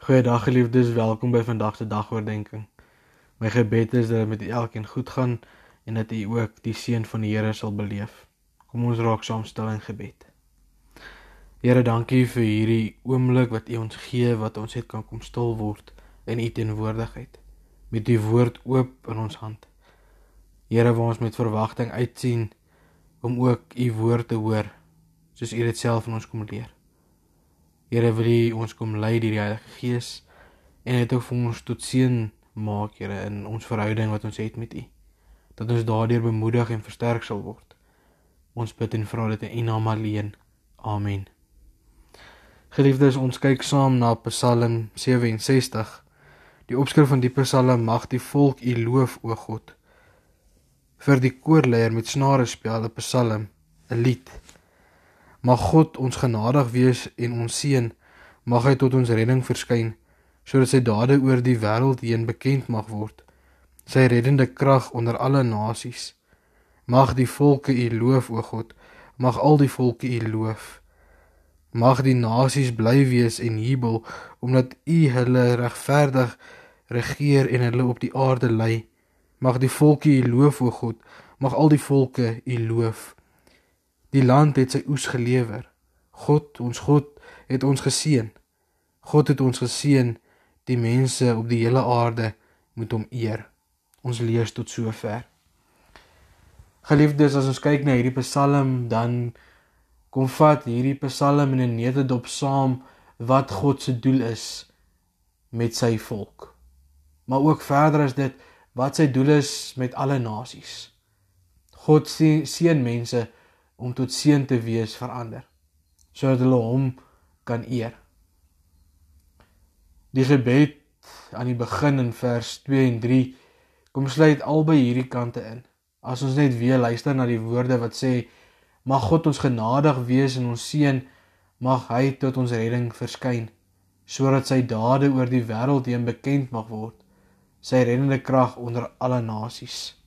Goeiedag geliefdes, welkom by vandag se dagoordenkings. My gebed is dat dit met elkeen goed gaan en dat u ook die seën van die Here sal beleef. Kom ons raak saam stil in gebed. Here, dankie vir hierdie oomblik wat U ons gee wat ons net kan kom stil word in U teenwoordigheid met U woord oop in ons hand. Here, waar ons met verwagting uitsien om ook U woord te hoor soos U dit self aan ons kom leer. Here wil U ons kom lei deur die Heilige Gees en dit ook vir ons tot seën maak, Here, in ons verhouding wat ons het met U. Dat ons daardeur bemoedig en versterk sal word. Ons bid en vra dit in U naam alleen. Amen. Geliefdes, ons kyk saam na Psalm 67. Die opskrif van die Psalm mag die volk U loof, o God. Vir die koorleier met snare speel 'n Psalm, 'n lied. Mag God ons genadig wees en ons seën. Mag hy tot ons redding verskyn sodat sy dade oor die wêreld heen bekend mag word. Sy reddende krag onder alle nasies. Mag die volke U loof, o God. Mag al die volke U loof. Mag die nasies bly wees en jubel omdat U hulle regverdig regeer en hulle op die aarde lei. Mag die volke U loof, o God. Mag al die volke U loof. Die land het sy oes gelewer. God, ons God, het ons geseën. God het ons geseën. Die mense op die hele aarde moet hom eer. Ons lees tot sover. Geliefdes, as ons kyk na hierdie Psalm, dan kom vat hierdie Psalm in 'n nederdop saam wat God se doel is met sy volk. Maar ook verder as dit wat sy doel is met alle nasies. God seën mense om tot seën te wees vir ander sodat hulle hom kan eer. Die gebed aan die begin in vers 2 en 3 kom sluit albei hierdie kante in. As ons net weer luister na die woorde wat sê mag God ons genadig wees en ons seën mag hy tot ons redding verskyn sodat sy dade oor die wêreld heen bekend mag word sy reddende krag onder alle nasies.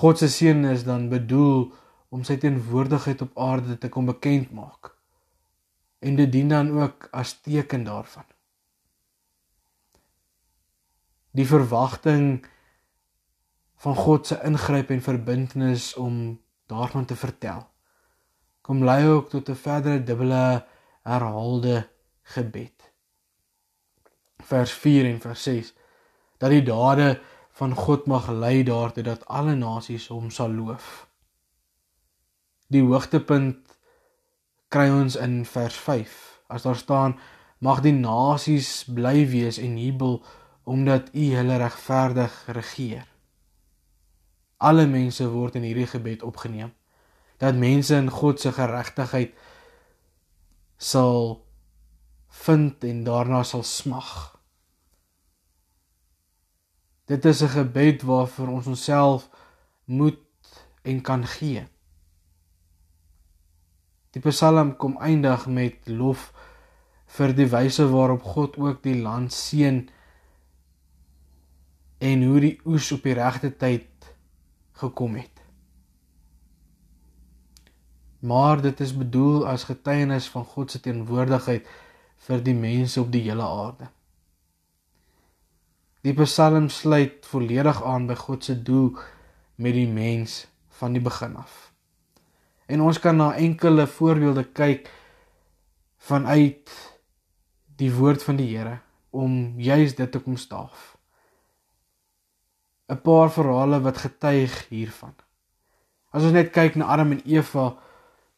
God se seën is dan bedoel om sy teenwoordigheid op aarde te kom bekend maak. En dit dien dan ook as teken daarvan. Die verwagting van God se ingryp en verbintenis om daarvan te vertel. Kom lei ook tot 'n verdere dubbele herhaalde gebed. Vers 4 en vers 6 dat die dade van God mag lei daartoe dat alle nasies hom sal loof. Die hoogtepunt kry ons in vers 5 as daar staan mag die nasies bly wees en jubel omdat u hulle regverdig regeer. Alle mense word in hierdie gebed opgeneem dat mense in God se geregtigheid sal vind en daarna sal smag. Dit is 'n gebed waarvoor ons onsself moet en kan gee. Die Psalm kom eindig met lof vir die wyse waarop God ook die land seën en hoe die oes op die regte tyd gekom het. Maar dit is bedoel as getuienis van God se teenwoordigheid vir die mense op die hele aarde. Die Psalm sluit volledig aan by God se doel met die mens van die begin af. En ons kan na enkele voorbeelde kyk vanuit die woord van die Here om juis dit te kom staaf. 'n Paar verhale wat getuig hiervan. As ons net kyk na Adam en Eva,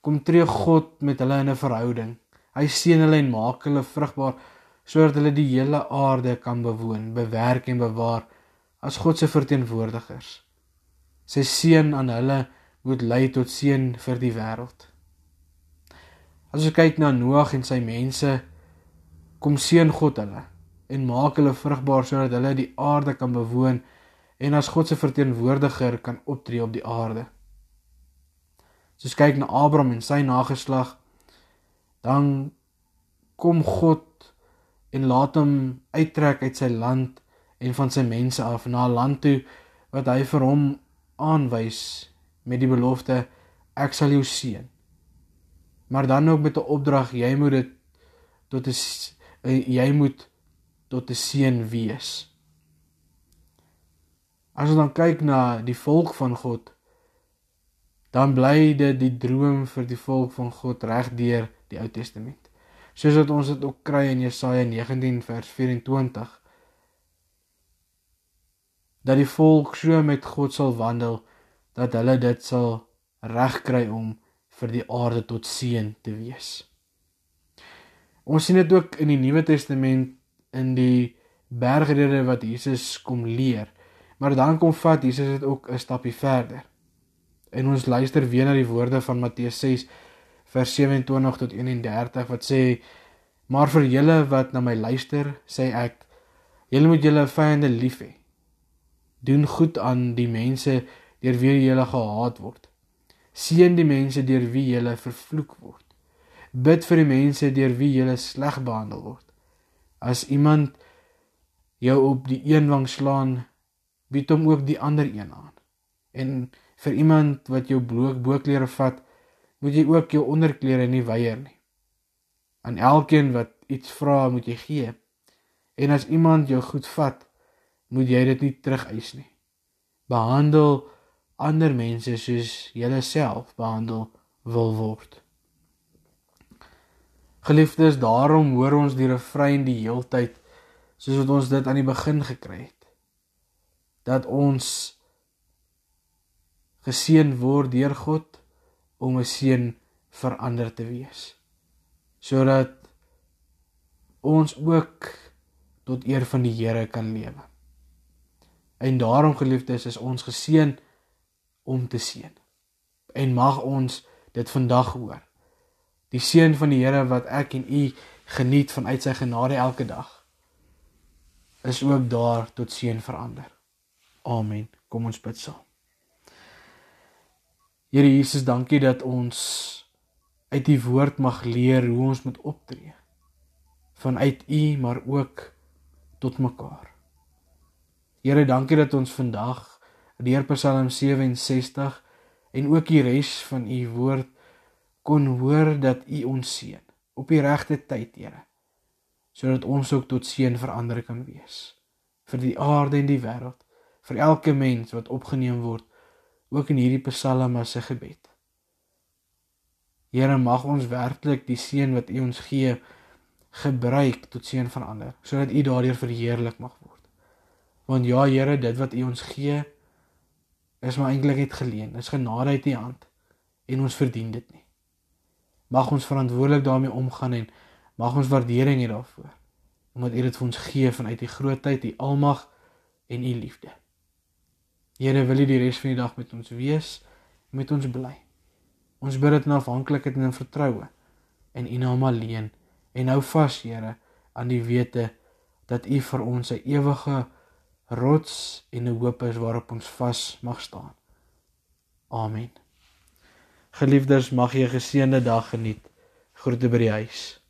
kom tree God met hulle in 'n verhouding. Hy seën hulle en maak hulle vrugbaar sodat hulle die hele aarde kan bewoon, bewerk en bewaar as God se verteenwoordigers. Sy seën aan hulle moet lei tot seën vir die wêreld. As ons kyk na Noag en sy mense, kom seën God hulle en maak hulle vrugbaar sodat hulle die aarde kan bewoon en as God se verteenwoordiger kan optree op die aarde. As ons kyk na Abraham en sy nageslag, dan kom God en laat hom uittrek uit sy land en van sy mense af na 'n land toe wat hy vir hom aanwys met die belofte ek sal jou seën. Maar dan ook met 'n opdrag jy moet dit tot 'n jy moet tot 'n seën wees. As ons dan kyk na die volk van God, dan bly dit die droom vir die volk van God regdeur die Ou Testament. Soos wat ons dit ook kry in Jesaja 19 vers 24 dat die volk so met God sal wandel dat hulle dit sal regkry om vir die aarde tot seën te wees. Ons sien dit ook in die Nuwe Testament in die bergrede wat Jesus kom leer. Maar dan kom vat Jesus dit ook 'n stapie verder. En ons luister weer na die woorde van Matteus 6 vers 27 tot 31 wat sê: "Maar vir julle wat na my luister, sê ek, julle moet julle vyande lief hê doen goed aan die mense deur wie jy gehaat word. Seën die mense deur wie jy vervloek word. Bid vir die mense deur wie jy sleg behandel word. As iemand jou op die een wang slaan, bied hom ook die ander een aan. En vir iemand wat jou bloek boklere vat, moet jy ook jou onderklere nie weier nie. Aan elkeen wat iets vra, moet jy gee. En as iemand jou goed vat, moet jy dit nie terugeis nie. Behandel ander mense soos jouself behandel wil word. Geliefdes, daarom hoor ons die refrein die heeltyd soos wat ons dit aan die begin gekry het. Dat ons geseën word deur God om 'n seën vir ander te wees. Sodat ons ook tot eer van die Here kan lewe. En daarom geliefdes is ons geseën om te seën. En mag ons dit vandag hoor. Die seën van die Here wat ek en u geniet vanuit sy genade elke dag is ook daar tot seën verander. Amen. Kom ons bid saam. Here Jesus, dankie dat ons uit u woord mag leer hoe ons moet optree. Vanuit u maar ook tot mekaar. Here, dankie dat ons vandag deur Psalm 67 en ook die res van u woord kon hoor dat u ons seën op die regte tyd, Here. Sodat ons ook tot seën vir ander kan wees. Vir die aarde en die wêreld, vir elke mens wat opgeneem word, ook in hierdie Psalm as 'n gebed. Here, mag ons werklik die seën wat u ons gee gebruik tot seën van ander, sodat u daardeur verheerlik mag word. Want ja Here, dit wat U ons gee is maar eintlik net geleen. Dis genade uit U hand en ons verdien dit nie. Mag ons verantwoordelik daarmee omgaan en mag ons waardering hê daarvoor. Omdat U dit vir ons gee vanuit U grootheid, U almag en U liefde. Here, wil U die res van die dag met ons wees, met ons bly. Ons bid dit in afhanklikheid en in vertroue in U naam alleen en hou vas, Here, aan die wete dat U vir ons 'n ewige rots en 'n hoop is waarop ons vas mag staan. Amen. Geliefdes, mag jy 'n geseënde dag geniet. Groete by die huis.